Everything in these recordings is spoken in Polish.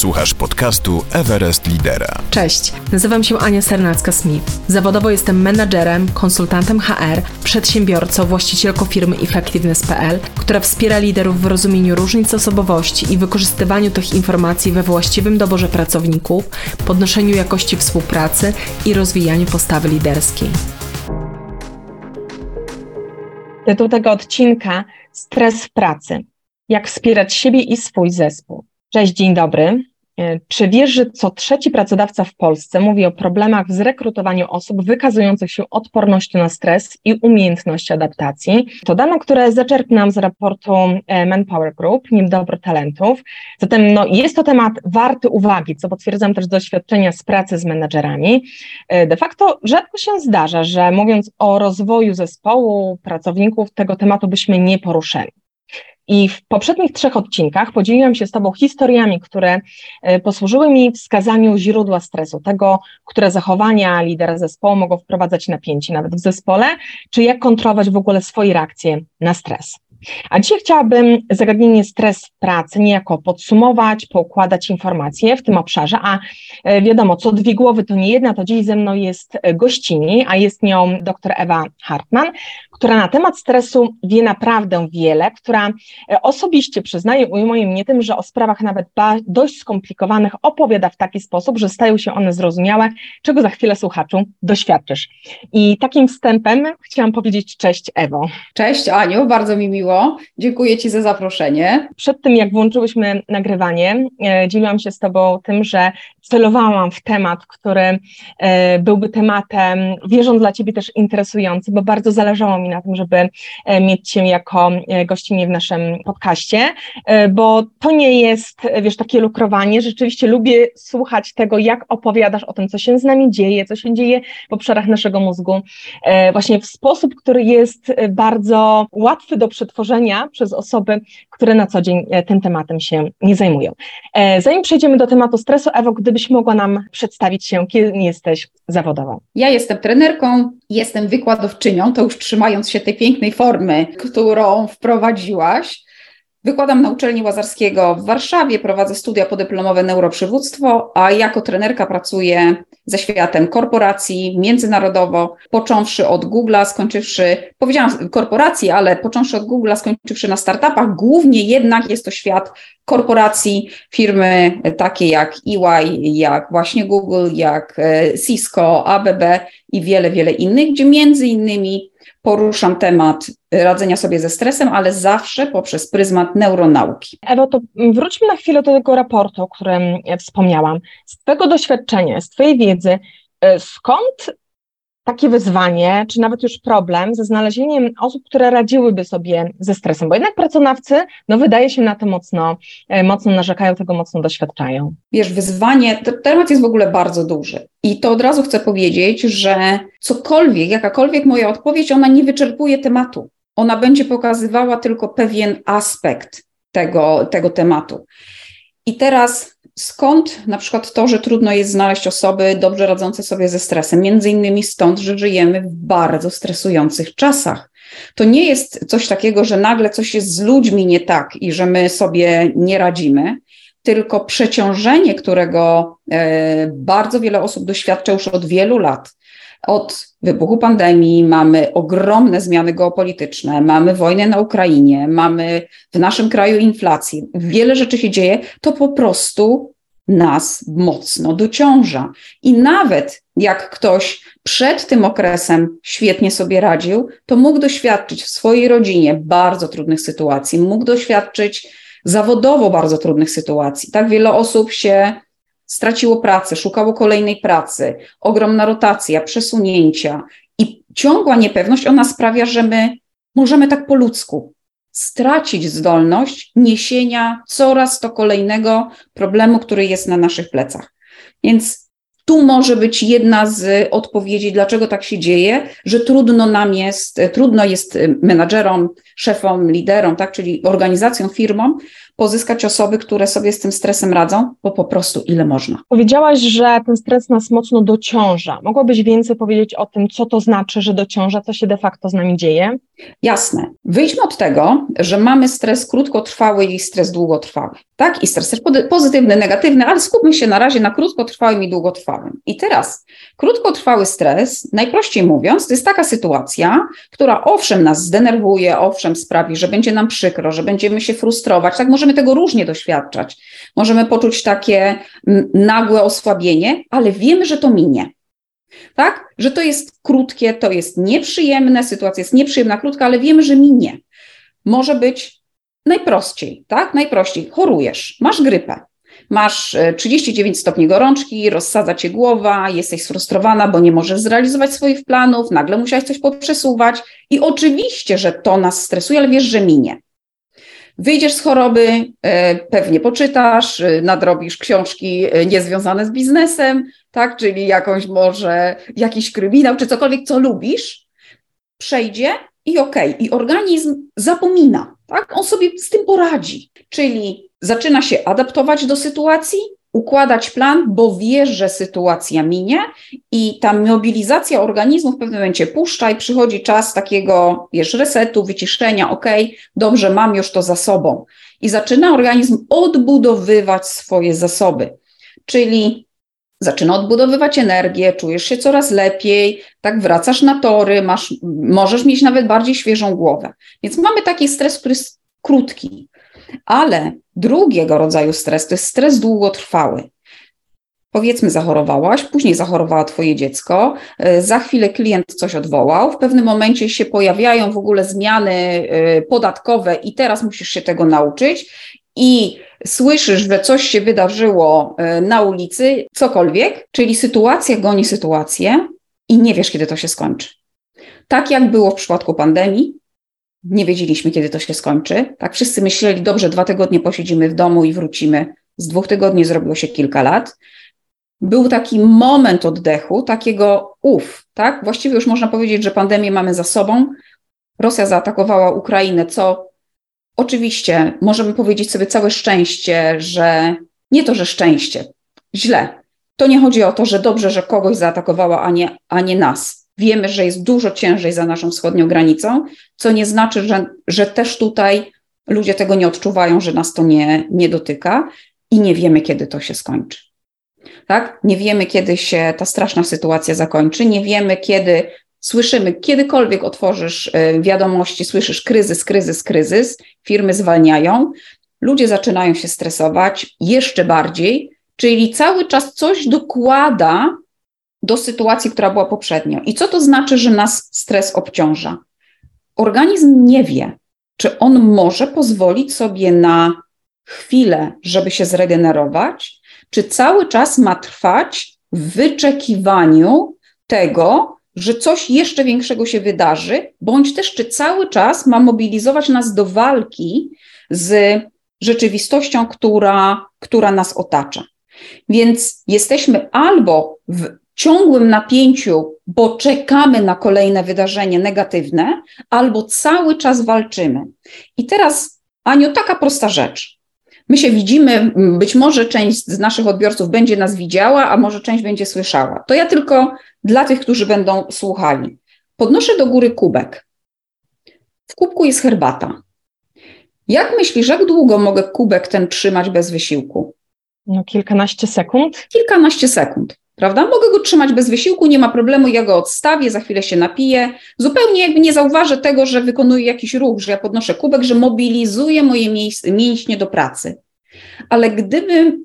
Słuchasz podcastu Everest Lidera. Cześć, nazywam się Ania Sernacka-Smith. Zawodowo jestem menadżerem, konsultantem HR, przedsiębiorcą, właścicielką firmy Effectiveness.pl, która wspiera liderów w rozumieniu różnic osobowości i wykorzystywaniu tych informacji we właściwym doborze pracowników, podnoszeniu jakości współpracy i rozwijaniu postawy liderskiej. Tytuł tego odcinka Stres w pracy. Jak wspierać siebie i swój zespół. Cześć, dzień dobry. E, czy wiesz, że co trzeci pracodawca w Polsce mówi o problemach w zrekrutowaniu osób wykazujących się odpornością na stres i umiejętności adaptacji? To dane, które zaczerpnęłam z raportu e, Manpower Group, Niedobro Talentów. Zatem no, jest to temat warty uwagi, co potwierdzam też z doświadczenia z pracy z menedżerami. E, de facto rzadko się zdarza, że mówiąc o rozwoju zespołu, pracowników, tego tematu byśmy nie poruszyli. I w poprzednich trzech odcinkach podzieliłam się z Tobą historiami, które e, posłużyły mi wskazaniu źródła stresu, tego, które zachowania lidera zespołu mogą wprowadzać napięcie nawet w zespole, czy jak kontrolować w ogóle swoje reakcje na stres. A dzisiaj chciałabym zagadnienie stres pracy niejako podsumować, poukładać informacje w tym obszarze, a e, wiadomo, co dwie głowy to nie jedna, to dziś ze mną jest e, gościni, a jest nią dr Ewa Hartman, która na temat stresu wie naprawdę wiele, która e, osobiście przyznaje, ujmuje mnie tym, że o sprawach nawet dość skomplikowanych opowiada w taki sposób, że stają się one zrozumiałe, czego za chwilę słuchaczu doświadczysz. I takim wstępem chciałam powiedzieć cześć Ewo. Cześć Aniu, bardzo mi miło. Dziękuję Ci za zaproszenie. Przed tym, jak włączyłyśmy nagrywanie, e, dzieliłam się z Tobą tym, że celowałam w temat, który e, byłby tematem, wierząc dla Ciebie też interesujący, bo bardzo zależało mi na tym, żeby e, mieć Cię jako e, gościnie w naszym podcaście, e, bo to nie jest, wiesz, takie lukrowanie. Rzeczywiście lubię słuchać tego, jak opowiadasz o tym, co się z nami dzieje, co się dzieje w obszarach naszego mózgu, właśnie w sposób, który jest bardzo łatwy do przetworzenia przez osoby, które na co dzień tym tematem się nie zajmują. Zanim przejdziemy do tematu stresu, Ewo, gdybyś mogła nam przedstawić się, kim jesteś zawodowo? Ja jestem trenerką, jestem wykładowczynią, to już trzymając się tej pięknej formy, którą wprowadziłaś. Wykładam na uczelni Łazarskiego w Warszawie, prowadzę studia podyplomowe neuroprzywództwo, a jako trenerka pracuję ze światem korporacji międzynarodowo, począwszy od Google'a, skończywszy, powiedziałam korporacji, ale począwszy od Google'a, skończywszy na startupach, głównie jednak jest to świat korporacji, firmy takie jak EY, jak właśnie Google, jak e, Cisco, ABB i wiele, wiele innych, gdzie między innymi poruszam temat radzenia sobie ze stresem, ale zawsze poprzez pryzmat neuronauki. Ewo, to wróćmy na chwilę do tego raportu, o którym wspomniałam. Z Twojego doświadczenia, z Twojej wiedzy, e, skąd takie wyzwanie, czy nawet już problem ze znalezieniem osób, które radziłyby sobie ze stresem, bo jednak pracodawcy, no wydaje się na to mocno, e, mocno narzekają, tego mocno doświadczają. Wiesz, wyzwanie, temat jest w ogóle bardzo duży i to od razu chcę powiedzieć, że cokolwiek, jakakolwiek moja odpowiedź, ona nie wyczerpuje tematu. Ona będzie pokazywała tylko pewien aspekt tego, tego tematu. I teraz skąd na przykład to, że trudno jest znaleźć osoby dobrze radzące sobie ze stresem? Między innymi stąd, że żyjemy w bardzo stresujących czasach. To nie jest coś takiego, że nagle coś jest z ludźmi nie tak i że my sobie nie radzimy, tylko przeciążenie, którego e, bardzo wiele osób doświadcza już od wielu lat. Od wybuchu pandemii mamy ogromne zmiany geopolityczne, mamy wojnę na Ukrainie, mamy w naszym kraju inflację, wiele rzeczy się dzieje, to po prostu nas mocno dociąża. I nawet jak ktoś przed tym okresem świetnie sobie radził, to mógł doświadczyć w swojej rodzinie bardzo trudnych sytuacji, mógł doświadczyć zawodowo bardzo trudnych sytuacji. Tak wiele osób się straciło pracę, szukało kolejnej pracy, ogromna rotacja, przesunięcia i ciągła niepewność, ona sprawia, że my możemy tak po ludzku stracić zdolność niesienia coraz to kolejnego problemu, który jest na naszych plecach. Więc tu może być jedna z odpowiedzi, dlaczego tak się dzieje, że trudno nam jest, trudno jest menadżerom, szefom, liderom, tak, czyli organizacjom, firmom, pozyskać osoby, które sobie z tym stresem radzą, bo po prostu ile można. Powiedziałaś, że ten stres nas mocno dociąża. Mogłabyś więcej powiedzieć o tym, co to znaczy, że dociąża, co się de facto z nami dzieje? Jasne. Wyjdźmy od tego, że mamy stres krótkotrwały i stres długotrwały. Tak? I stres też pozytywny, negatywny, ale skupmy się na razie na krótkotrwałym i długotrwałym. I teraz krótkotrwały stres, najprościej mówiąc, to jest taka sytuacja, która owszem nas zdenerwuje, owszem sprawi, że będzie nam przykro, że będziemy się frustrować. Tak możemy tego różnie doświadczać. Możemy poczuć takie nagłe osłabienie, ale wiemy, że to minie tak? Że to jest krótkie, to jest nieprzyjemne, sytuacja jest nieprzyjemna, krótka, ale wiemy, że minie. Może być najprościej, tak? Najprościej. Chorujesz, masz grypę, masz 39 e, stopni gorączki, rozsadza cię głowa, jesteś sfrustrowana, bo nie możesz zrealizować swoich planów, nagle musiałeś coś poprzesuwać i oczywiście, że to nas stresuje, ale wiesz, że minie. Wyjdziesz z choroby, e, pewnie poczytasz, e, nadrobisz książki niezwiązane z biznesem, tak? Czyli jakąś może jakiś kryminał, czy cokolwiek, co lubisz, przejdzie i okej, okay. i organizm zapomina, tak? On sobie z tym poradzi. Czyli zaczyna się adaptować do sytuacji, układać plan, bo wie, że sytuacja minie i ta mobilizacja organizmu w pewnym momencie puszcza i przychodzi czas takiego, wiesz, resetu, wyciszenia, ok, dobrze, mam już to za sobą. I zaczyna organizm odbudowywać swoje zasoby. Czyli zaczyna odbudowywać energię, czujesz się coraz lepiej, tak wracasz na tory, masz, możesz mieć nawet bardziej świeżą głowę. Więc mamy taki stres, który jest krótki, ale drugiego rodzaju stres to jest stres długotrwały. Powiedzmy, zachorowałaś, później zachorowała Twoje dziecko, e, za chwilę klient coś odwołał, w pewnym momencie się pojawiają w ogóle zmiany e, podatkowe i teraz musisz się tego nauczyć i słyszysz, że coś się wydarzyło e, na ulicy, cokolwiek, czyli sytuacja goni sytuację i nie wiesz, kiedy to się skończy. Tak jak było w przypadku pandemii, nie wiedzieliśmy, kiedy to się skończy. Tak wszyscy myśleli, dobrze, dwa tygodnie posiedzimy w domu i wrócimy. Z dwóch tygodni zrobiło się kilka lat. Był taki moment oddechu, takiego uf, tak? Właściwie już można powiedzieć, że pandemię mamy za sobą. Rosja zaatakowała Ukrainę, co Oczywiście możemy powiedzieć sobie całe szczęście, że nie to, że szczęście, źle. To nie chodzi o to, że dobrze, że kogoś zaatakowała, a nie, a nie nas. Wiemy, że jest dużo ciężej za naszą wschodnią granicą, co nie znaczy, że, że też tutaj ludzie tego nie odczuwają, że nas to nie, nie dotyka i nie wiemy, kiedy to się skończy. Tak? Nie wiemy, kiedy się ta straszna sytuacja zakończy, nie wiemy, kiedy Słyszymy, kiedykolwiek otworzysz e, wiadomości, słyszysz kryzys, kryzys, kryzys, firmy zwalniają, ludzie zaczynają się stresować jeszcze bardziej, czyli cały czas coś dokłada do sytuacji, która była poprzednio. I co to znaczy, że nas stres obciąża? Organizm nie wie, czy on może pozwolić sobie na chwilę, żeby się zregenerować, czy cały czas ma trwać w wyczekiwaniu tego, że coś jeszcze większego się wydarzy, bądź też czy cały czas ma mobilizować nas do walki z rzeczywistością, która, która nas otacza. Więc jesteśmy albo w ciągłym napięciu, bo czekamy na kolejne wydarzenie negatywne, albo cały czas walczymy. I teraz, Aniu, taka prosta rzecz. My się widzimy, być może część z naszych odbiorców będzie nas widziała, a może część będzie słyszała. To ja tylko dla tych, którzy będą słuchali. Podnoszę do góry kubek. W kubku jest herbata. Jak myślisz, jak długo mogę kubek ten trzymać bez wysiłku? No, kilkanaście sekund. Kilkanaście sekund, prawda? Mogę go trzymać bez wysiłku, nie ma problemu, ja go odstawię, za chwilę się napiję. Zupełnie jakby nie zauważę tego, że wykonuję jakiś ruch, że ja podnoszę kubek, że mobilizuję moje mięśnie do pracy. Ale gdyby,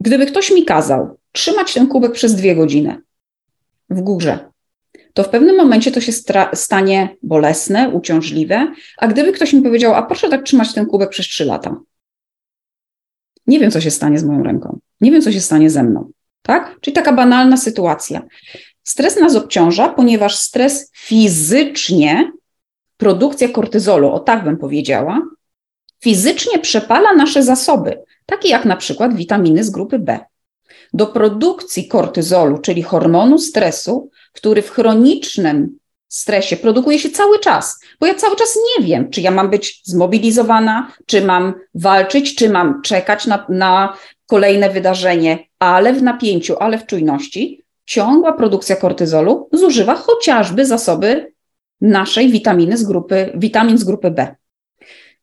gdyby ktoś mi kazał trzymać ten kubek przez dwie godziny, w górze, to w pewnym momencie to się stanie bolesne, uciążliwe. A gdyby ktoś mi powiedział, a proszę tak trzymać ten kubek przez trzy lata, nie wiem, co się stanie z moją ręką, nie wiem, co się stanie ze mną. Tak? Czyli taka banalna sytuacja. Stres nas obciąża, ponieważ stres fizycznie, produkcja kortyzolu, o tak bym powiedziała, fizycznie przepala nasze zasoby, takie jak na przykład witaminy z grupy B do produkcji kortyzolu, czyli hormonu stresu, który w chronicznym stresie produkuje się cały czas, bo ja cały czas nie wiem, czy ja mam być zmobilizowana, czy mam walczyć, czy mam czekać na, na kolejne wydarzenie, ale w napięciu, ale w czujności, ciągła produkcja kortyzolu zużywa chociażby zasoby naszej witaminy z grupy, witamin z grupy B.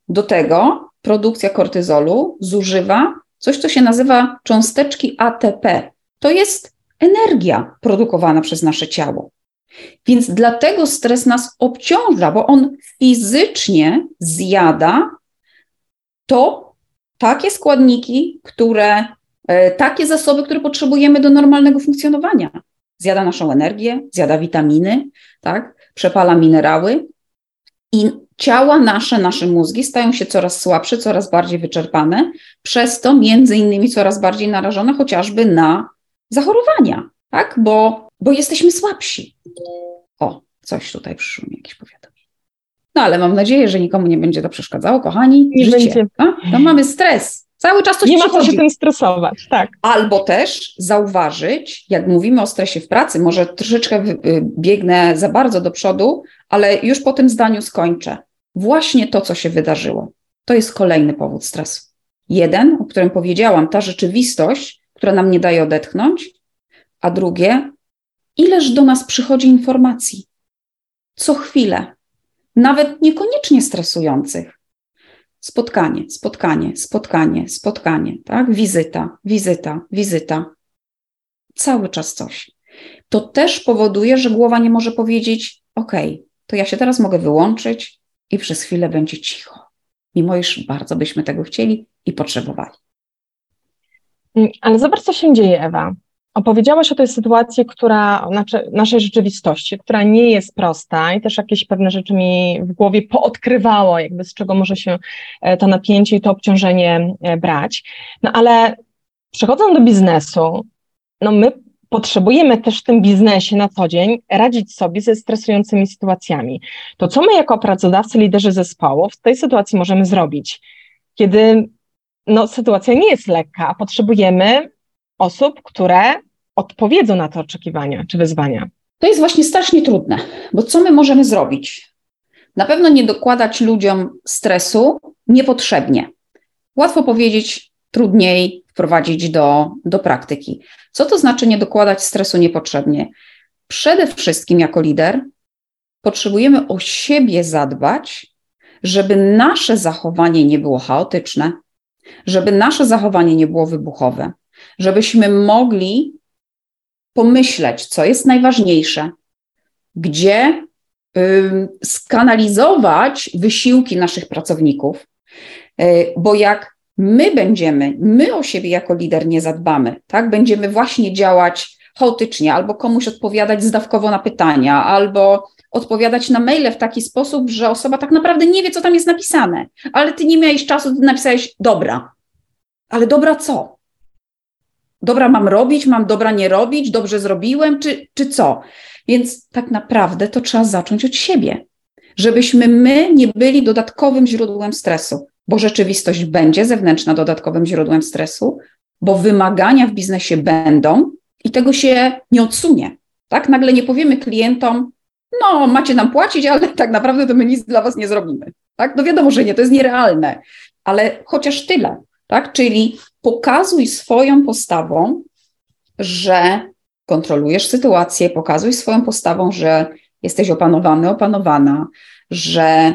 Do tego produkcja kortyzolu zużywa coś, co się nazywa cząsteczki ATP. To jest energia produkowana przez nasze ciało. Więc dlatego stres nas obciąża, bo on fizycznie zjada to takie składniki, które, e, takie zasoby, które potrzebujemy do normalnego funkcjonowania. Zjada naszą energię, zjada witaminy, tak? przepala minerały i ciała nasze, nasze mózgi stają się coraz słabsze, coraz bardziej wyczerpane, przez to między innymi coraz bardziej narażone chociażby na zachorowania, tak? bo, bo jesteśmy słabsi. O, coś tutaj przyszło mi jakieś powiadomienie. No ale mam nadzieję, że nikomu nie będzie to przeszkadzało, kochani. Nie życie, będzie. A? To mamy stres. Cały czas coś Nie ma co się tym stresować, tak. Albo też zauważyć, jak mówimy o stresie w pracy, może troszeczkę y, biegnę za bardzo do przodu, ale już po tym zdaniu skończę. Właśnie to, co się wydarzyło, to jest kolejny powód stresu. Jeden, o którym powiedziałam, ta rzeczywistość, która nam nie daje odetchnąć, a drugie, ileż do nas przychodzi informacji. Co chwilę, nawet niekoniecznie stresujących. Spotkanie, spotkanie, spotkanie, spotkanie, tak? Wizyta, wizyta, wizyta. Cały czas coś. To też powoduje, że głowa nie może powiedzieć: OK, to ja się teraz mogę wyłączyć i przez chwilę będzie cicho. Mimo iż bardzo byśmy tego chcieli i potrzebowali. Mm, Ale zobacz, co się dzieje, Ewa. Opowiedziałaś o tej sytuacji, która, nasze, naszej rzeczywistości, która nie jest prosta i też jakieś pewne rzeczy mi w głowie poodkrywało, jakby z czego może się e, to napięcie i to obciążenie e, brać. No ale przechodząc do biznesu, no my potrzebujemy też w tym biznesie na co dzień radzić sobie ze stresującymi sytuacjami. To co my jako pracodawcy, liderzy zespołów w tej sytuacji możemy zrobić? Kiedy no, sytuacja nie jest lekka, a potrzebujemy osób, które odpowiedzą na te oczekiwania czy wyzwania. To jest właśnie strasznie trudne, bo co my możemy zrobić? Na pewno nie dokładać ludziom stresu niepotrzebnie. Łatwo powiedzieć, trudniej wprowadzić do, do praktyki. Co to znaczy nie dokładać stresu niepotrzebnie? Przede wszystkim jako lider potrzebujemy o siebie zadbać, żeby nasze zachowanie nie było chaotyczne, żeby nasze zachowanie nie było wybuchowe, żebyśmy mogli pomyśleć, co jest najważniejsze, gdzie skanalizować wysiłki naszych pracowników, y, bo jak my będziemy, my o siebie jako lider nie zadbamy, tak, będziemy właśnie działać chaotycznie, albo komuś odpowiadać zdawkowo na pytania, albo odpowiadać na maile w taki sposób, że osoba tak naprawdę nie wie, co tam jest napisane, ale ty nie miałeś czasu, ty napisałeś dobra. Ale dobra co? Dobra mam robić, mam dobra nie robić, dobrze zrobiłem, czy, czy co? Więc tak naprawdę to trzeba zacząć od siebie, żebyśmy my nie byli dodatkowym źródłem stresu, bo rzeczywistość będzie zewnętrzna dodatkowym źródłem stresu, bo wymagania w biznesie będą i tego się nie odsunie. Tak? Nagle nie powiemy klientom, no macie nam płacić, ale tak naprawdę to my nic dla was nie zrobimy. Tak? No wiadomo, że nie, to jest nierealne, ale chociaż tyle. Tak? Czyli pokazuj swoją postawą, że kontrolujesz sytuację, pokazuj swoją postawą, że jesteś opanowany, opanowana, że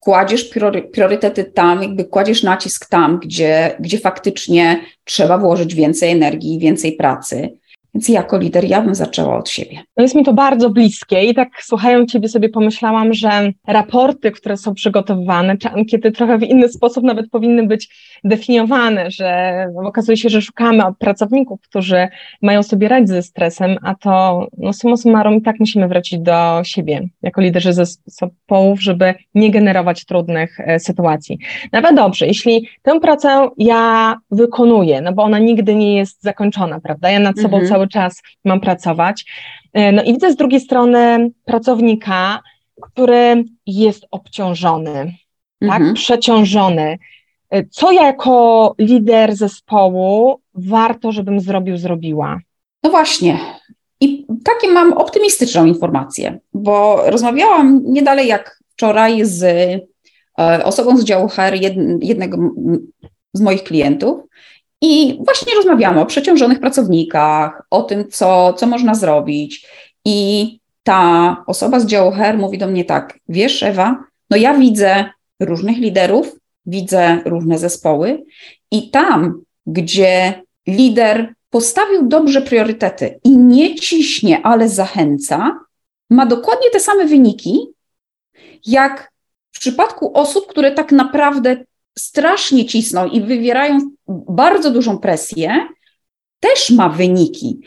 kładziesz priory, priorytety tam, jakby kładziesz nacisk tam, gdzie, gdzie faktycznie trzeba włożyć więcej energii, więcej pracy. Więc jako lider ja bym zaczęła od siebie. No jest mi to bardzo bliskie i tak słuchając Ciebie sobie pomyślałam, że raporty, które są przygotowywane, czy ankiety trochę w inny sposób nawet powinny być definiowane, że okazuje się, że szukamy pracowników, którzy mają sobie radzić ze stresem, a to no summa summarum i tak musimy wrócić do siebie jako liderzy zespołów, żeby nie generować trudnych e, sytuacji. Nawet dobrze, jeśli tę pracę ja wykonuję, no bo ona nigdy nie jest zakończona, prawda? Ja nad sobą Mhm. cały czas mam pracować. E, No i widzę z drugiej strony pracownika, który jest obciążony, tak, Mhm. przeciążony. E, Co ja jako lider zespołu warto, żebym zrobił, zrobiła? No właśnie. I takie mam optymistyczną informację, bo rozmawiałam nie dalej jak wczoraj z e, osobą z działu HR jednego z moich klientów i właśnie rozmawiamy o przeciążonych pracownikach, o tym, co, co można zrobić. I ta osoba z działu HR mówi do mnie tak: Wiesz, Ewa, no ja widzę różnych liderów, widzę różne zespoły, i tam, gdzie lider postawił dobrze priorytety i nie ciśnie, ale zachęca, ma dokładnie te same wyniki, jak w przypadku osób, które tak naprawdę strasznie cisną i wywierają bardzo dużą presję, też ma wyniki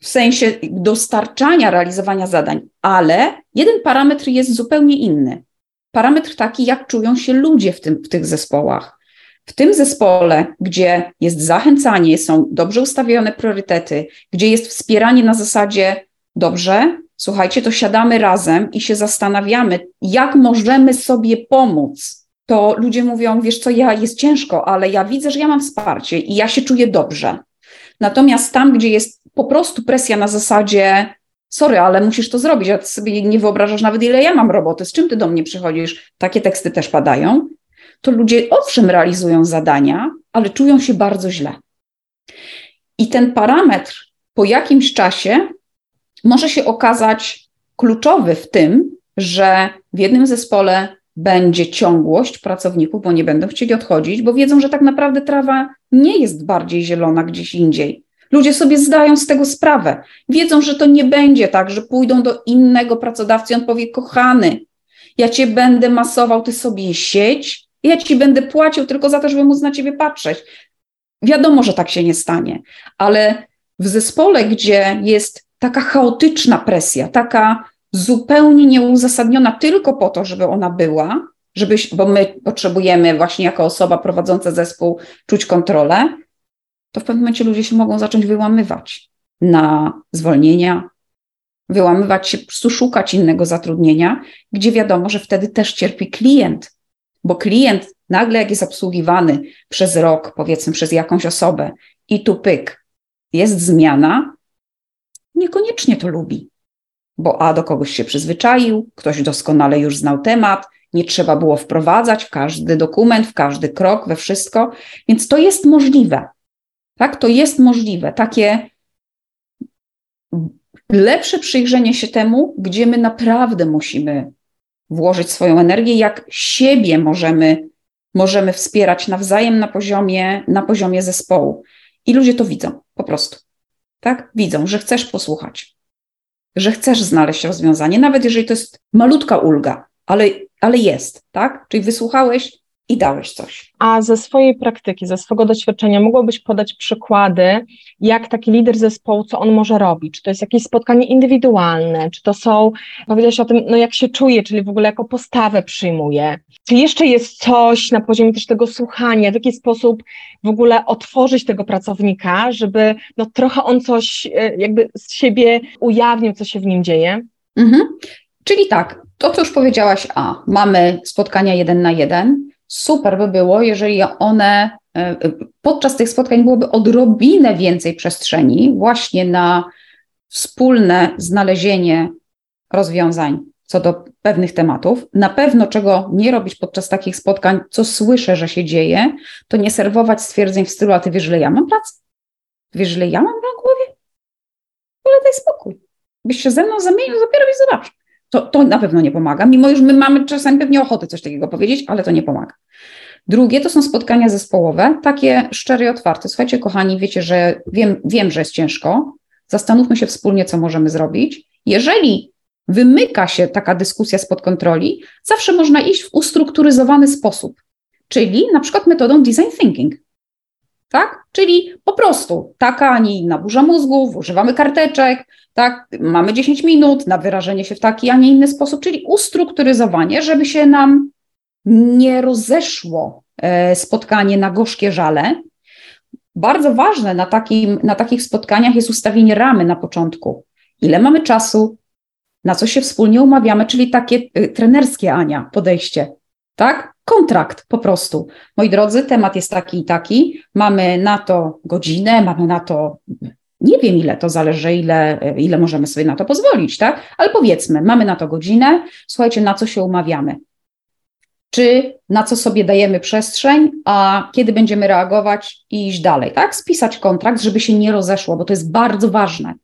w sensie dostarczania, realizowania zadań, ale jeden parametr jest zupełnie inny. Parametr taki, jak czują się ludzie w, tym, w tych zespołach. W tym zespole, gdzie jest zachęcanie, są dobrze ustawione priorytety, gdzie jest wspieranie na zasadzie dobrze, słuchajcie, to siadamy razem i się zastanawiamy, jak możemy sobie pomóc. To ludzie mówią, wiesz co, ja jest ciężko, ale ja widzę, że ja mam wsparcie i ja się czuję dobrze. Natomiast tam, gdzie jest po prostu presja na zasadzie, sorry, ale musisz to zrobić, a ty sobie nie wyobrażasz nawet, ile ja mam roboty, z czym ty do mnie przychodzisz, takie teksty też padają, to ludzie owszem realizują zadania, ale czują się bardzo źle. I ten parametr po jakimś czasie może się okazać kluczowy w tym, że w jednym zespole będzie ciągłość pracowników, bo nie będą chcieli odchodzić, bo wiedzą, że tak naprawdę trawa nie jest bardziej zielona gdzieś indziej. Ludzie sobie zdają z tego sprawę. Wiedzą, że to nie będzie tak, że pójdą do innego pracodawcy i on powie: Kochany, ja cię będę masował, ty sobie sieć, ja ci będę płacił tylko za to, żeby móc na ciebie patrzeć. Wiadomo, że tak się nie stanie, ale w zespole, gdzie jest taka chaotyczna presja, taka zupełnie nieuzasadniona tylko po to, żeby ona była, żebyś, bo my potrzebujemy właśnie jako osoba prowadząca zespół czuć kontrolę, to w pewnym momencie ludzie się mogą zacząć wyłamywać na zwolnienia, wyłamywać się, po prostu szukać innego zatrudnienia, gdzie wiadomo, że wtedy też cierpi klient, bo klient nagle, jak jest obsługiwany przez rok, powiedzmy przez jakąś osobę i tu pyk, jest zmiana, niekoniecznie to lubi, bo a do kogoś się przyzwyczaił, ktoś doskonale już znał temat, nie trzeba było wprowadzać w każdy dokument, w każdy krok, we wszystko, więc to jest możliwe. Tak, to jest możliwe. Takie lepsze przyjrzenie się temu, gdzie my naprawdę musimy włożyć swoją energię, jak siebie możemy, możemy wspierać nawzajem na poziomie, na poziomie zespołu. I ludzie to widzą, po prostu. Tak? Widzą, że chcesz posłuchać, że chcesz znaleźć rozwiązanie, nawet jeżeli to jest malutka ulga, ale, ale jest, tak? Czyli wysłuchałeś, i dałeś coś. A ze swojej praktyki, ze swojego doświadczenia mogłabyś podać przykłady, jak taki lider zespołu, co on może robić? Czy to jest jakieś spotkanie indywidualne, czy to są, powiedziałaś o tym, no jak się czuje, czyli w ogóle jako postawę przyjmuje. Czy jeszcze jest coś na poziomie też tego słuchania, w jaki sposób w ogóle otworzyć tego pracownika, żeby no trochę on coś e, jakby z siebie ujawnił, co się w nim dzieje? Mhm. Czyli tak, to co już powiedziałaś, a mamy spotkania jeden na jeden, super by było, jeżeli one e, podczas tych spotkań byłoby odrobinę więcej przestrzeni właśnie na wspólne znalezienie rozwiązań co do pewnych tematów. Na pewno czego nie robić podczas takich spotkań, co słyszę, że się dzieje, to nie serwować stwierdzeń w stylu, a ty wiesz, że ja mam pracę? Wiesz, że ja mam na głowie? Ale daj spokój. Byś się ze mną zamienił, dopiero mi zobacz. To, to na pewno nie pomaga, mimo już my mamy czasami pewnie ochotę coś takiego powiedzieć, ale to nie pomaga. Drugie to są spotkania zespołowe, takie szczere i otwarte. Słuchajcie, kochani, wiecie, że wiem, wiem, że jest ciężko. Zastanówmy się wspólnie, co możemy zrobić. Jeżeli wymyka się taka dyskusja spod kontroli, zawsze można iść w ustrukturyzowany sposób, czyli na przykład metodą design thinking. Tak? Czyli po prostu taka, a nie inna burza mózgów, używamy karteczek, tak? Mamy 10 minut na wyrażenie się w taki, a nie inny sposób, czyli ustrukturyzowanie, żeby się nam nie rozeszło e, spotkanie na gorzkie żale. Bardzo ważne na, takim, na takich spotkaniach jest ustawienie ramy na początku. Ile mamy czasu, na co się wspólnie umawiamy, czyli takie y, trenerskie, Ania, podejście. Tak? Kontrakt po prostu. Moi drodzy, temat jest taki i taki. Mamy na to godzinę, mamy na to Nie wiem, ile to zależy, ile, ile możemy sobie na to pozwolić, tak? Ale powiedzmy, mamy na to godzinę, słuchajcie, na co się umawiamy? Czy na co sobie dajemy przestrzeń, a kiedy będziemy reagować i iść dalej, tak? Spisać kontrakt, żeby się nie rozeszło, bo to jest bardzo ważne.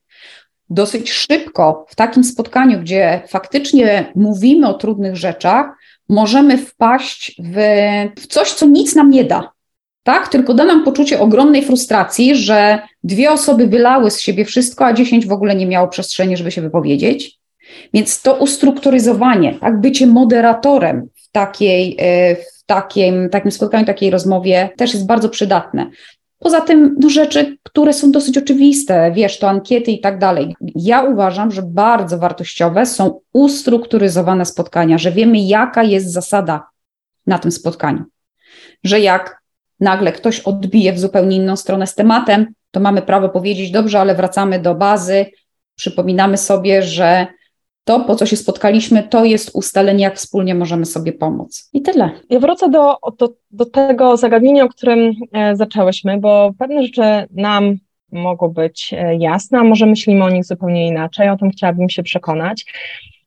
Dosyć szybko w takim spotkaniu, gdzie faktycznie mówimy o trudnych rzeczach, możemy wpaść w, w coś, co nic nam nie da tak? Tylko da nam poczucie ogromnej frustracji, że dwie osoby wylały z siebie wszystko, a dziesięć w ogóle nie miało przestrzeni, żeby się wypowiedzieć. Więc to ustrukturyzowanie, tak, bycie moderatorem w takiej, e, w takim, takim spotkaniu, takiej rozmowie też jest bardzo przydatne. Poza tym no, rzeczy, które są dosyć oczywiste, wiesz, to ankiety i tak dalej. Ja uważam, że bardzo wartościowe są ustrukturyzowane spotkania, że wiemy, jaka jest zasada na tym spotkaniu. Że jak nagle ktoś odbije w zupełnie inną stronę z tematem, to mamy prawo powiedzieć, dobrze, ale wracamy do bazy, przypominamy sobie, że to, po co się spotkaliśmy, to jest ustalenie, jak wspólnie możemy sobie pomóc. I tyle. Ja wrócę do, do, do tego zagadnienia, o którym e, zaczęłyśmy, bo pewne rzeczy nam mogą być e, jasne, a może myślimy o nich zupełnie inaczej. O tym chciałabym się przekonać.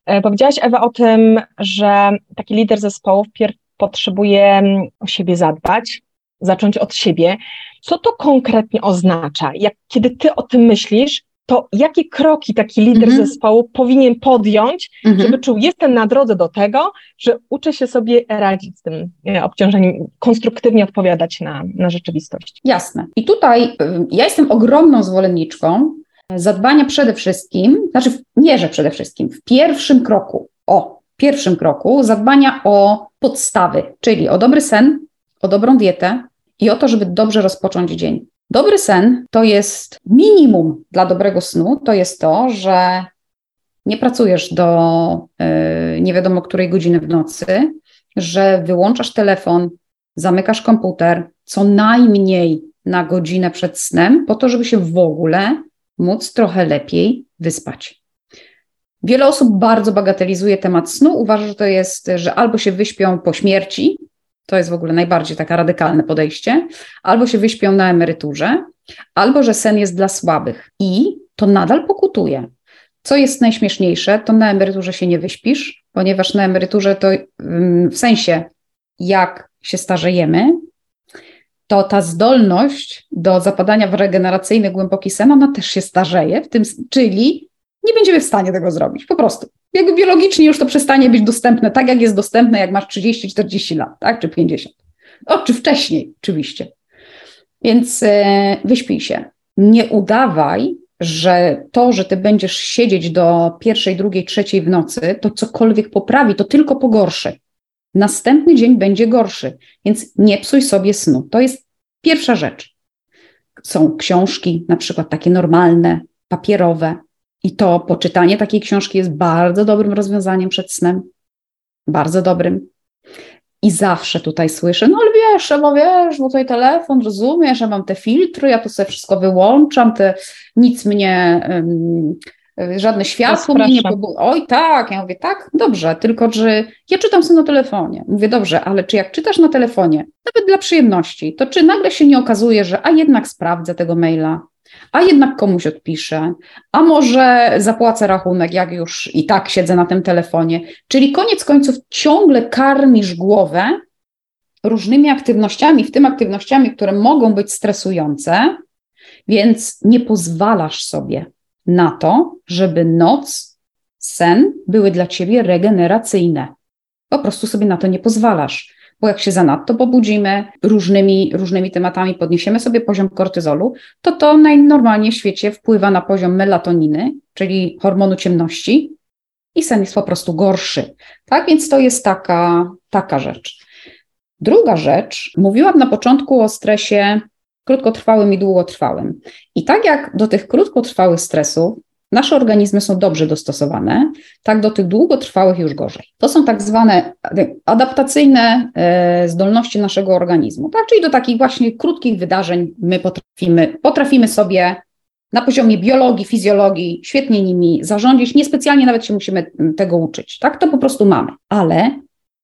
E, powiedziałaś, Ewa, o tym, że taki lider zespołu wpierw potrzebuje mm, o siebie zadbać, zacząć od siebie. Co to konkretnie oznacza? Jak, kiedy ty o tym myślisz, to jakie kroki taki lider mhm. zespołu powinien podjąć, mhm. żeby czuł, jestem na drodze do tego, że uczę się sobie radzić z tym e, obciążeniem, konstruktywnie odpowiadać na, na rzeczywistość. Jasne. I tutaj y, ja jestem ogromną zwolenniczką zadbania przede wszystkim, znaczy nie, że przede wszystkim, w pierwszym kroku, o, pierwszym kroku zadbania o podstawy, czyli o dobry sen, o dobrą dietę, i o to, żeby dobrze rozpocząć dzień. Dobry sen to jest minimum dla dobrego snu, to jest to, że nie pracujesz do yy, nie wiadomo której godziny w nocy, że wyłączasz telefon, zamykasz komputer co najmniej na godzinę przed snem, po to, żeby się w ogóle móc trochę lepiej wyspać. Wiele osób bardzo bagatelizuje temat snu, uważa, że to jest, że albo się wyśpią po śmierci, to jest w ogóle najbardziej taka radykalne podejście. Albo się wyśpią na emeryturze, albo że sen jest dla słabych i to nadal pokutuje. Co jest najśmieszniejsze, to na emeryturze się nie wyśpisz, ponieważ na emeryturze to w sensie, jak się starzejemy, to ta zdolność do zapadania w regeneracyjny głęboki sen, ona też się starzeje, w tym, czyli nie będziemy w stanie tego zrobić, po prostu jakby biologicznie już to przestanie być dostępne, tak jak jest dostępne, jak masz 30-40 lat, tak, czy 50. O, czy wcześniej, oczywiście. Więc e, wyśpij się. Nie udawaj, że to, że ty będziesz siedzieć do pierwszej, drugiej, trzeciej w nocy, to cokolwiek poprawi, to tylko pogorszy. Następny dzień będzie gorszy, więc nie psuj sobie snu. To jest pierwsza rzecz. Są książki, na przykład takie normalne, papierowe, i to poczytanie takiej książki jest bardzo dobrym rozwiązaniem przed snem. Bardzo dobrym. I zawsze tutaj słyszę, no ale wiesz, bo wiesz, bo tutaj telefon, rozumiesz, ja mam te filtry, ja to sobie wszystko wyłączam, te, nic mnie, um, żadne światło mnie nie pobudzi. Oj tak, ja mówię, tak, dobrze, tylko że ja czytam sobie na telefonie. Mówię, dobrze, ale czy jak czytasz na telefonie, nawet dla przyjemności, to czy nagle się nie okazuje, że a jednak sprawdzę tego maila, a jednak komuś odpiszę, a może zapłacę rachunek, jak już i tak siedzę na tym telefonie. Czyli koniec końców ciągle karmisz głowę różnymi aktywnościami, w tym aktywnościami, które mogą być stresujące, więc nie pozwalasz sobie na to, żeby noc, sen były dla ciebie regeneracyjne. Po prostu sobie na to nie pozwalasz bo jak się zanadto pobudzimy różnymi, różnymi tematami, podniesiemy sobie poziom kortyzolu, to to najnormalniej w świecie wpływa na poziom melatoniny, czyli hormonu ciemności i sen jest po prostu gorszy. Tak więc to jest taka, taka rzecz. Druga rzecz, mówiłam na początku o stresie krótkotrwałym i długotrwałym. I tak jak do tych krótkotrwałych stresów Nasze organizmy są dobrze dostosowane, tak do tych długotrwałych już gorzej. To są tak zwane adaptacyjne e, zdolności naszego organizmu, tak? czyli do takich właśnie krótkich wydarzeń my potrafimy, potrafimy sobie na poziomie biologii, fizjologii świetnie nimi zarządzić, niespecjalnie nawet się musimy tego uczyć, tak? To po prostu mamy. Ale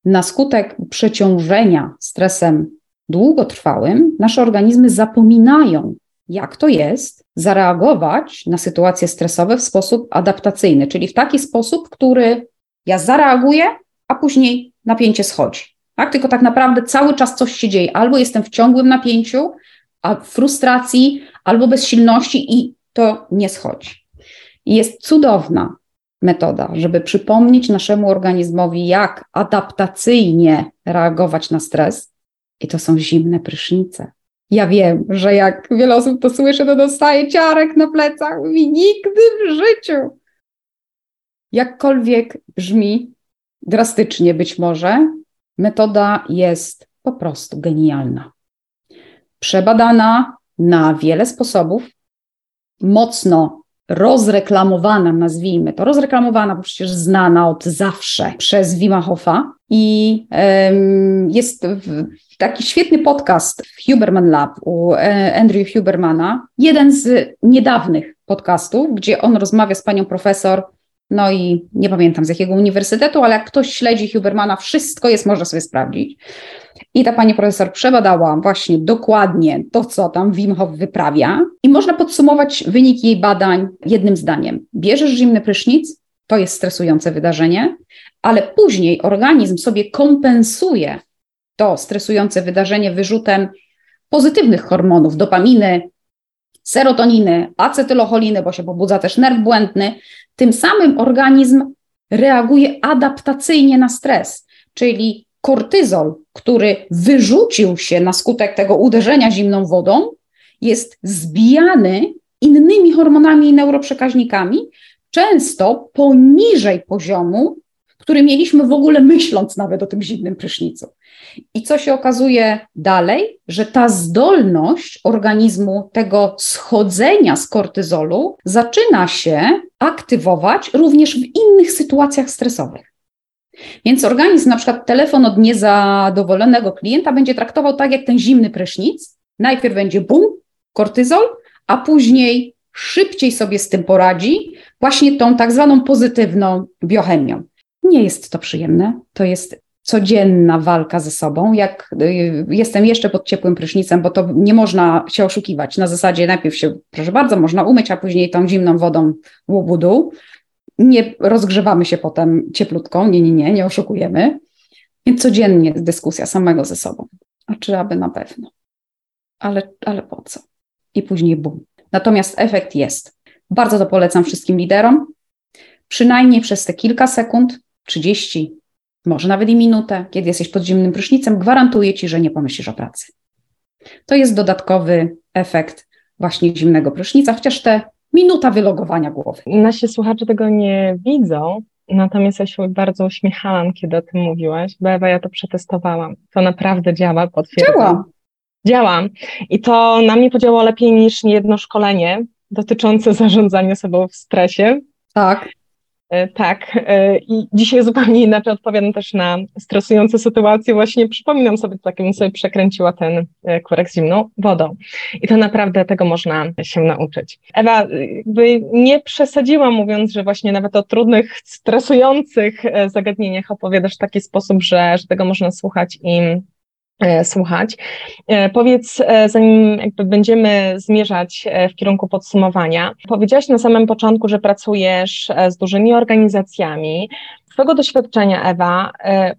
na skutek przeciążenia stresem długotrwałym nasze organizmy zapominają jak to jest zareagować na sytuacje stresowe w sposób adaptacyjny, czyli w taki sposób, który ja zareaguję, a później napięcie schodzi. Tak? Tylko tak naprawdę cały czas coś się dzieje. Albo jestem w ciągłym napięciu, a frustracji, albo bezsilności i to nie schodzi. I jest cudowna metoda, żeby przypomnieć naszemu organizmowi, jak adaptacyjnie reagować na stres. I to są zimne prysznice. Ja wiem, że jak wiele osób to słyszy, to dostaje ciarek na plecach. Mówi, nigdy w życiu. Jakkolwiek brzmi drastycznie być może, metoda jest po prostu genialna. Przebadana na wiele sposobów, mocno rozreklamowana, nazwijmy to, rozreklamowana, bo przecież znana od zawsze przez Wima Hofa i um, jest w, taki świetny podcast Huberman Lab u e, Andrew Hubermana, jeden z niedawnych podcastów, gdzie on rozmawia z panią profesor no i nie pamiętam z jakiego uniwersytetu, ale jak ktoś śledzi Hubermana, wszystko jest, można sobie sprawdzić. I ta pani profesor przebadała właśnie dokładnie to, co tam Wim Hof wyprawia i można podsumować wynik jej badań jednym zdaniem. Bierzesz zimny prysznic, to jest stresujące wydarzenie, ale później organizm sobie kompensuje to stresujące wydarzenie wyrzutem pozytywnych hormonów, dopaminy, serotoniny, acetylocholiny, bo się pobudza też nerw błędny. Tym samym organizm reaguje adaptacyjnie na stres, czyli kortyzol, który wyrzucił się na skutek tego uderzenia zimną wodą, jest zbijany innymi hormonami i neuroprzekaźnikami, często poniżej poziomu, który mieliśmy w ogóle myśląc nawet o tym zimnym prysznicu. I co się okazuje dalej, że ta zdolność organizmu tego schodzenia z kortyzolu zaczyna się aktywować również w innych sytuacjach stresowych. Więc organizm, na przykład telefon od niezadowolonego klienta, będzie traktował tak jak ten zimny prysznic. Najpierw będzie bum, kortyzol, a później szybciej sobie z tym poradzi, właśnie tą tak zwaną pozytywną biochemią. Nie jest to przyjemne, to jest codzienna walka ze sobą. Jak y, jestem jeszcze pod ciepłym prysznicem, bo to nie można się oszukiwać. Na zasadzie najpierw się, proszę bardzo, można umyć, a później tą zimną wodą łobudu. Nie rozgrzewamy się potem cieplutką, nie, nie, nie, nie oszukujemy. Więc codziennie dyskusja samego ze sobą. A czy aby na pewno? Ale, ale po co? I później bum. Natomiast efekt jest. Bardzo to polecam wszystkim liderom. Przynajmniej przez te kilka sekund, 30, może nawet i minutę, kiedy jesteś pod zimnym prysznicem, gwarantuję ci, że nie pomyślisz o pracy. To jest dodatkowy efekt właśnie zimnego prysznica, chociaż te minuta wylogowania głowy. Nasi słuchacze tego nie widzą, natomiast ja się bardzo uśmiechałam, kiedy o tym mówiłaś, bo Ewa, ja to przetestowałam. To naprawdę działa, potwierdzam. Działa. Działa. I to na mnie podziałało lepiej niż jedno szkolenie dotyczące zarządzania sobą w stresie. Tak. E, tak, e, i dzisiaj zupełnie inaczej odpowiadam też na stresujące sytuacje. Właśnie przypominam sobie, tak jakbym sobie przekręciła ten e, kurek z zimną wodą. I to naprawdę tego można się nauczyć. Ewa, jakby nie przesadziłam mówiąc, że właśnie nawet o trudnych, stresujących zagadnieniach opowiadasz w taki sposób, że, że tego można słuchać i słuchać. E, powiedz, e, zanim jakby będziemy zmierzać w kierunku podsumowania, powiedziałaś na samym początku, że pracujesz z dużymi organizacjami. Z Twojego doświadczenia, Ewa,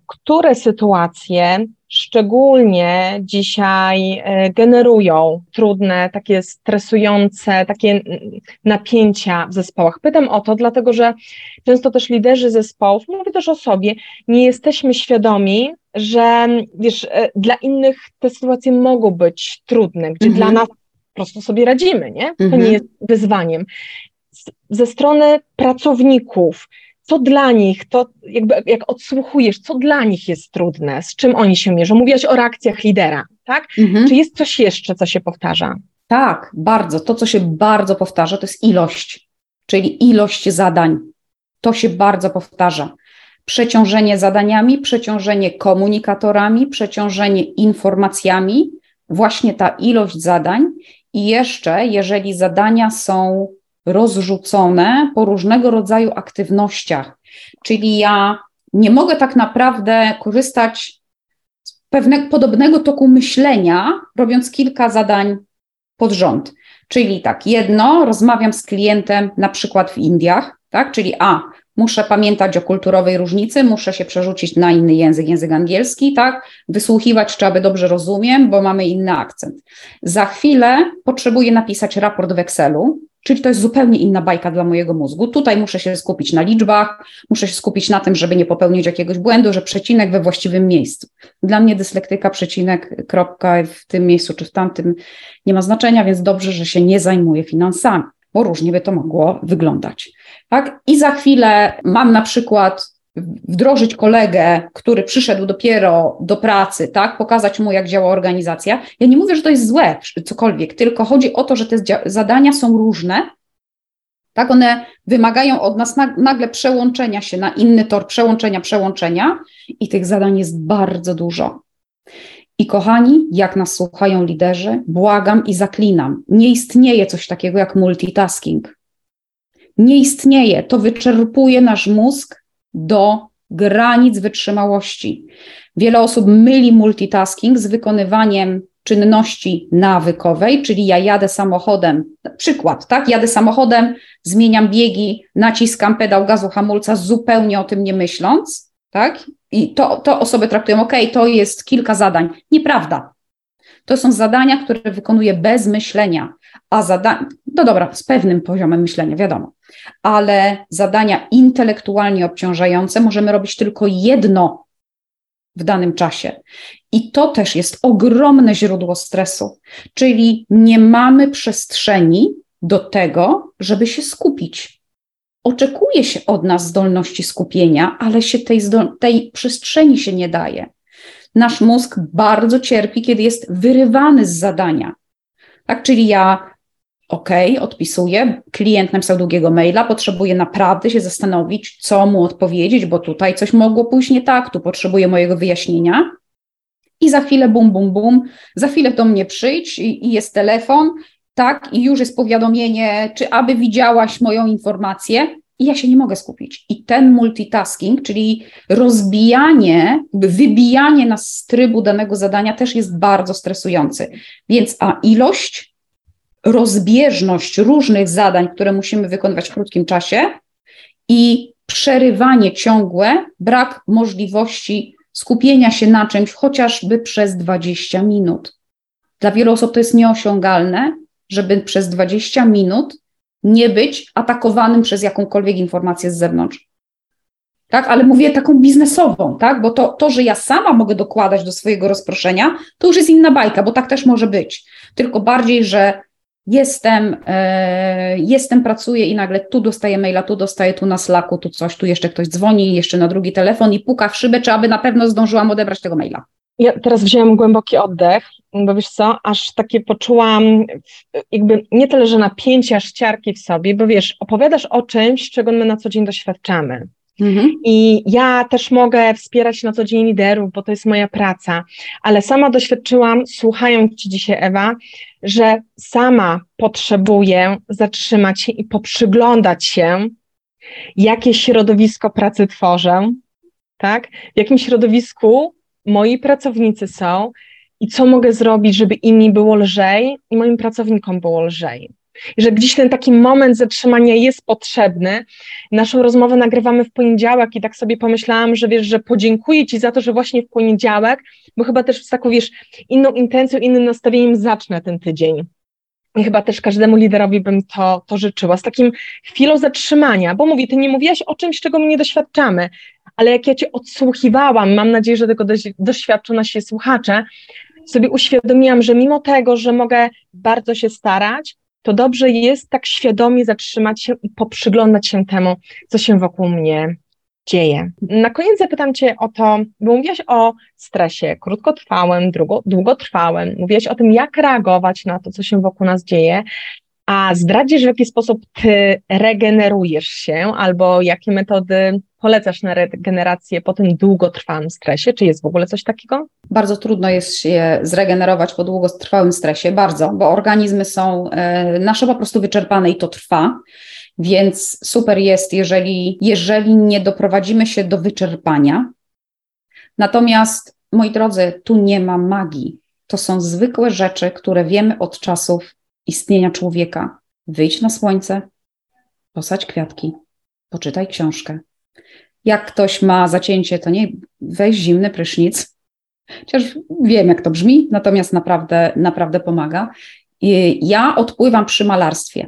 które sytuacje szczególnie dzisiaj generują trudne, takie stresujące, takie napięcia w zespołach. Pytam o to, dlatego że często też liderzy zespołów, mówię też o sobie, nie jesteśmy świadomi, że wiesz, e, dla innych te sytuacje mogą być trudne, gdzie dla mhm. nas po prostu sobie radzimy, nie? To nie mhm. jest wyzwaniem. Ze strony pracowników, co dla nich, to jakby jak odsłuchujesz, co dla nich jest trudne, z czym oni się mierzą? Mówiłaś o reakcjach lidera, tak? Mhm. Czy jest coś jeszcze, co się powtarza? Tak, bardzo. To, co się bardzo powtarza, to jest ilość, czyli ilość zadań. To się bardzo powtarza przeciążenie zadaniami, przeciążenie komunikatorami, przeciążenie informacjami, właśnie ta ilość zadań. I jeszcze, jeżeli zadania są rozrzucone po różnego rodzaju aktywnościach, czyli ja nie mogę tak naprawdę korzystać z pewnego podobnego toku myślenia, robiąc kilka zadań pod rząd. Czyli tak, jedno, rozmawiam z klientem na przykład w Indiach, tak? Czyli A, muszę pamiętać o kulturowej różnicy, muszę się przerzucić na inny język, język angielski, tak? Wysłuchiwać, czy aby dobrze rozumiem, bo mamy inny akcent. Za chwilę potrzebuję napisać raport w Excelu, czyli to jest zupełnie inna bajka dla mojego mózgu. Tutaj muszę się skupić na liczbach, muszę się skupić na tym, żeby nie popełnić jakiegoś błędu, że przecinek we właściwym miejscu. Dla mnie dyslektyka, przecinek, kropka w tym miejscu czy w tamtym nie ma znaczenia, więc dobrze, że się nie zajmuję finansami bo różnie by to mogło wyglądać. Tak? I za chwilę mam na przykład wdrożyć kolegę, który przyszedł dopiero do pracy, tak, pokazać mu, jak działa organizacja. Ja nie mówię, że to jest złe, cokolwiek, tylko chodzi o to, że te zadania są różne. Tak, one wymagają od nas nagle przełączenia się na inny tor, przełączenia, przełączenia, i tych zadań jest bardzo dużo. I kochani, jak nas słuchają liderzy, błagam i zaklinam, nie istnieje coś takiego jak multitasking. Nie istnieje, to wyczerpuje nasz mózg do granic wytrzymałości. Wiele osób myli multitasking z wykonywaniem czynności nawykowej, czyli ja jadę samochodem, przykład, tak? Jadę samochodem, zmieniam biegi, naciskam pedał gazu hamulca, zupełnie o tym nie myśląc, tak? I to, to osoby traktują, ok, to jest kilka zadań. Nieprawda. To są zadania, które wykonuję bez myślenia, a zadania, no dobra, z pewnym poziomem myślenia, wiadomo, ale zadania intelektualnie obciążające możemy robić tylko jedno w danym czasie. I to też jest ogromne źródło stresu, czyli nie mamy przestrzeni do tego, żeby się skupić. Oczekuje się od nas zdolności skupienia, ale się tej, tej przestrzeni się nie daje. Nasz mózg bardzo cierpi, kiedy jest wyrywany z zadania. Tak, czyli ja OK, odpisuję. Klient napisał długiego maila, potrzebuję naprawdę się zastanowić, co mu odpowiedzieć, bo tutaj coś mogło pójść nie tak, tu potrzebuję mojego wyjaśnienia. I za chwilę bum, bum, bum, za chwilę do mnie przyjdź i, i jest telefon, tak, i już jest powiadomienie, czy aby widziałaś moją informację, i ja się nie mogę skupić. I ten multitasking, czyli rozbijanie, wybijanie nas z trybu danego zadania też jest bardzo stresujący. Więc a ilość rozbieżność różnych zadań, które musimy wykonywać w krótkim czasie i przerywanie ciągłe, brak możliwości skupienia się na czymś chociażby przez 20 minut. Dla wielu osób to jest nieosiągalne, żeby przez 20 minut nie być atakowanym przez jakąkolwiek informację z zewnątrz. Tak, ale mówię taką biznesową, tak? Bo to, to, że ja sama mogę dokładać do swojego rozproszenia, to już jest inna bajka, bo tak też może być. Tylko bardziej, że jestem, e, jestem, pracuję i nagle tu dostaję maila, tu dostaję, tu na Slacku, tu coś, tu jeszcze ktoś dzwoni, jeszcze na drugi telefon i puka w szybę, czy aby na pewno zdążyłam odebrać tego maila. Ja teraz wzięłam głęboki oddech, bo wiesz co, aż takie poczułam jakby nie tyle, że napięcie, aż ciarki w sobie, bo wiesz, opowiadasz o czymś, czego my na co dzień doświadczamy. Mhm. I ja też mogę wspierać na co dzień liderów, bo to jest moja praca, ale sama doświadczyłam, słuchając Ci dzisiaj, Ewa, że sama potrzebuję zatrzymać się i poprzyglądać się, jakie środowisko pracy tworzę, tak? W jakim środowisku moi pracownicy są i co mogę zrobić, żeby inni było lżej i moim pracownikom było lżej. I że gdzieś ten taki moment zatrzymania jest potrzebny. Naszą rozmowę nagrywamy w poniedziałek i tak sobie pomyślałam, że wiesz, że podziękuję Ci za to, że właśnie w poniedziałek, bo chyba też z taką, wiesz, inną intencją, innym nastawieniem zacznę ten tydzień. I chyba też każdemu liderowi bym to, to życzyła, z takim chwilą zatrzymania, bo mówię, Ty nie mówiłaś o czymś, czego my nie doświadczamy, ale jak ja Cię odsłuchiwałam, mam nadzieję, że tego doświadczą nasi słuchacze, sobie uświadomiłam, że mimo tego, że mogę bardzo się starać, to dobrze jest tak świadomie zatrzymać się i poprzyglądać się temu, co się wokół mnie dzieje. Na koniec zapytam Cię o to, bo mówiłaś o stresie krótkotrwałym, długotrwałym, mówiłaś o tym, jak reagować na to, co się wokół nas dzieje, a zdradzisz, w jaki sposób Ty regenerujesz się albo jakie metody polecasz na regenerację po tym długotrwałym stresie? Czy jest w ogóle coś takiego? Bardzo trudno jest się zregenerować po długotrwałym stresie, bardzo, bo organizmy są e, nasze po prostu wyczerpane i to trwa. Więc super jest, jeżeli, jeżeli nie doprowadzimy się do wyczerpania. Natomiast, moi drodzy, tu nie ma magii. To są zwykłe rzeczy, które wiemy od czasów istnienia człowieka. Wyjdź na słońce, posadź kwiatki, poczytaj książkę. Jak ktoś ma zacięcie, to nie weź zimny prysznic. Chociaż wiem, jak to brzmi, natomiast naprawdę, naprawdę pomaga. Ja odpływam przy malarstwie.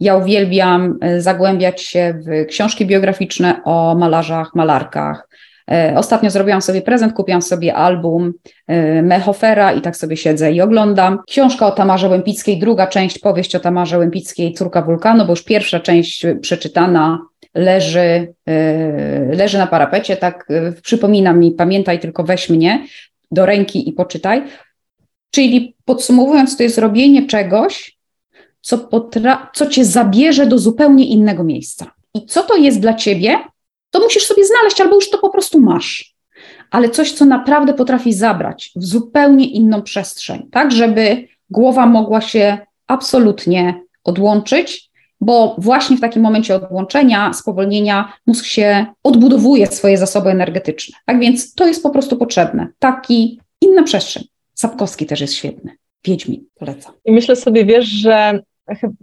Ja uwielbiam e, zagłębiać się w książki biograficzne o malarzach, malarkach. E, ostatnio zrobiłam sobie prezent, kupiłam sobie album e, Mehofera i tak sobie siedzę i oglądam. Książka o Tamarze Łępickiej, druga część, powieść o Tamarze Łępickiej, Córka Wulkanu, bo już pierwsza część przeczytana leży, leży na parapecie, tak przypomina mi, pamiętaj tylko weź mnie do ręki i poczytaj. Czyli podsumowując, to jest robienie czegoś, co, potra- co cię zabierze do zupełnie innego miejsca. I co to jest dla ciebie, to musisz sobie znaleźć, albo już to po prostu masz. Ale coś, co naprawdę potrafi zabrać w zupełnie inną przestrzeń, tak, żeby głowa mogła się absolutnie odłączyć, bo właśnie w takim momencie odłączenia, spowolnienia, mózg się odbudowuje swoje zasoby energetyczne. Tak więc to jest po prostu potrzebne. Taki inna przestrzeń. Sapkowski też jest świetny. Wiedźmin, polecam. I myślę sobie, wiesz, że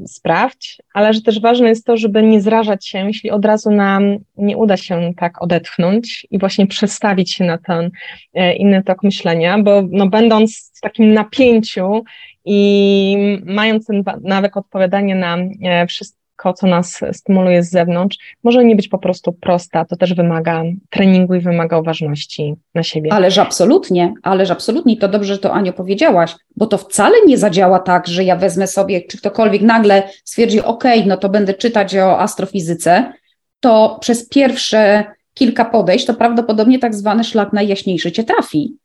sprawdź, ale że też ważne jest to, żeby nie zrażać się, jeśli od razu nam nie uda się tak odetchnąć i właśnie przestawić się na ten e, inny tok myślenia, bo no, będąc w takim napięciu i mając ten nawyk odpowiadania na e, wszystko, co nas stymuluje z zewnątrz, może nie być po prostu prosta. To też wymaga treningu i wymaga uważności na siebie. Ależ absolutnie, ależ absolutnie. To dobrze, że to Aniu powiedziałaś, bo to wcale nie zadziała tak, że ja wezmę sobie, czy ktokolwiek nagle stwierdzi, OK, no to będę czytać o astrofizyce, to przez pierwsze kilka podejść, to prawdopodobnie tak zwany szlak najjaśniejszy cię trafi.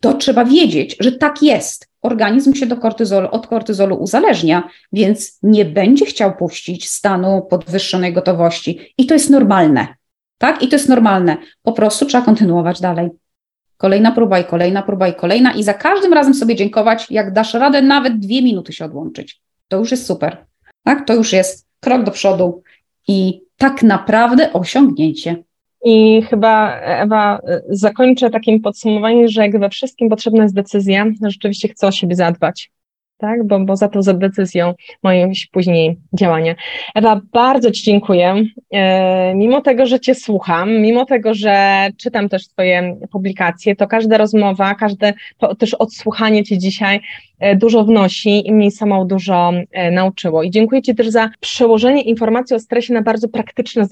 To trzeba wiedzieć, że tak jest organizm się do kortyzolu, od kortyzolu uzależnia, więc nie będzie chciał puścić stanu podwyższonej gotowości. I to jest normalne. Tak? I to jest normalne. Po prostu trzeba kontynuować dalej. Kolejna próba i kolejna próba i kolejna i za każdym razem sobie dziękować, jak dasz radę nawet dwie minuty się odłączyć. To już jest super. Tak? To już jest krok do przodu i tak naprawdę osiągnięcie. I chyba, Ewa, zakończę takim podsumowaniem, że jak we wszystkim potrzebna jest decyzja, rzeczywiście chcę o siebie zadbać tak? Bo, bo za tą za decyzją mają później działanie. Ewa, bardzo Ci dziękuję. E, mimo tego, że Cię słucham, mimo tego, że czytam też Twoje publikacje, to każda rozmowa, każde to też odsłuchanie Cię dzisiaj e, dużo wnosi i mnie samą dużo e, nauczyło. I dziękuję Ci też za przełożenie informacji o stresie na bardzo praktyczne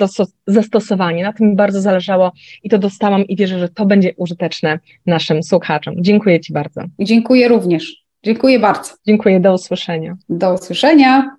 zastosowanie. Na tym mi bardzo zależało i to dostałam i wierzę, że to będzie użyteczne naszym słuchaczom. Dziękuję Ci bardzo. Dziękuję również. Dziękuję bardzo. Dziękuję, do usłyszenia. Do usłyszenia.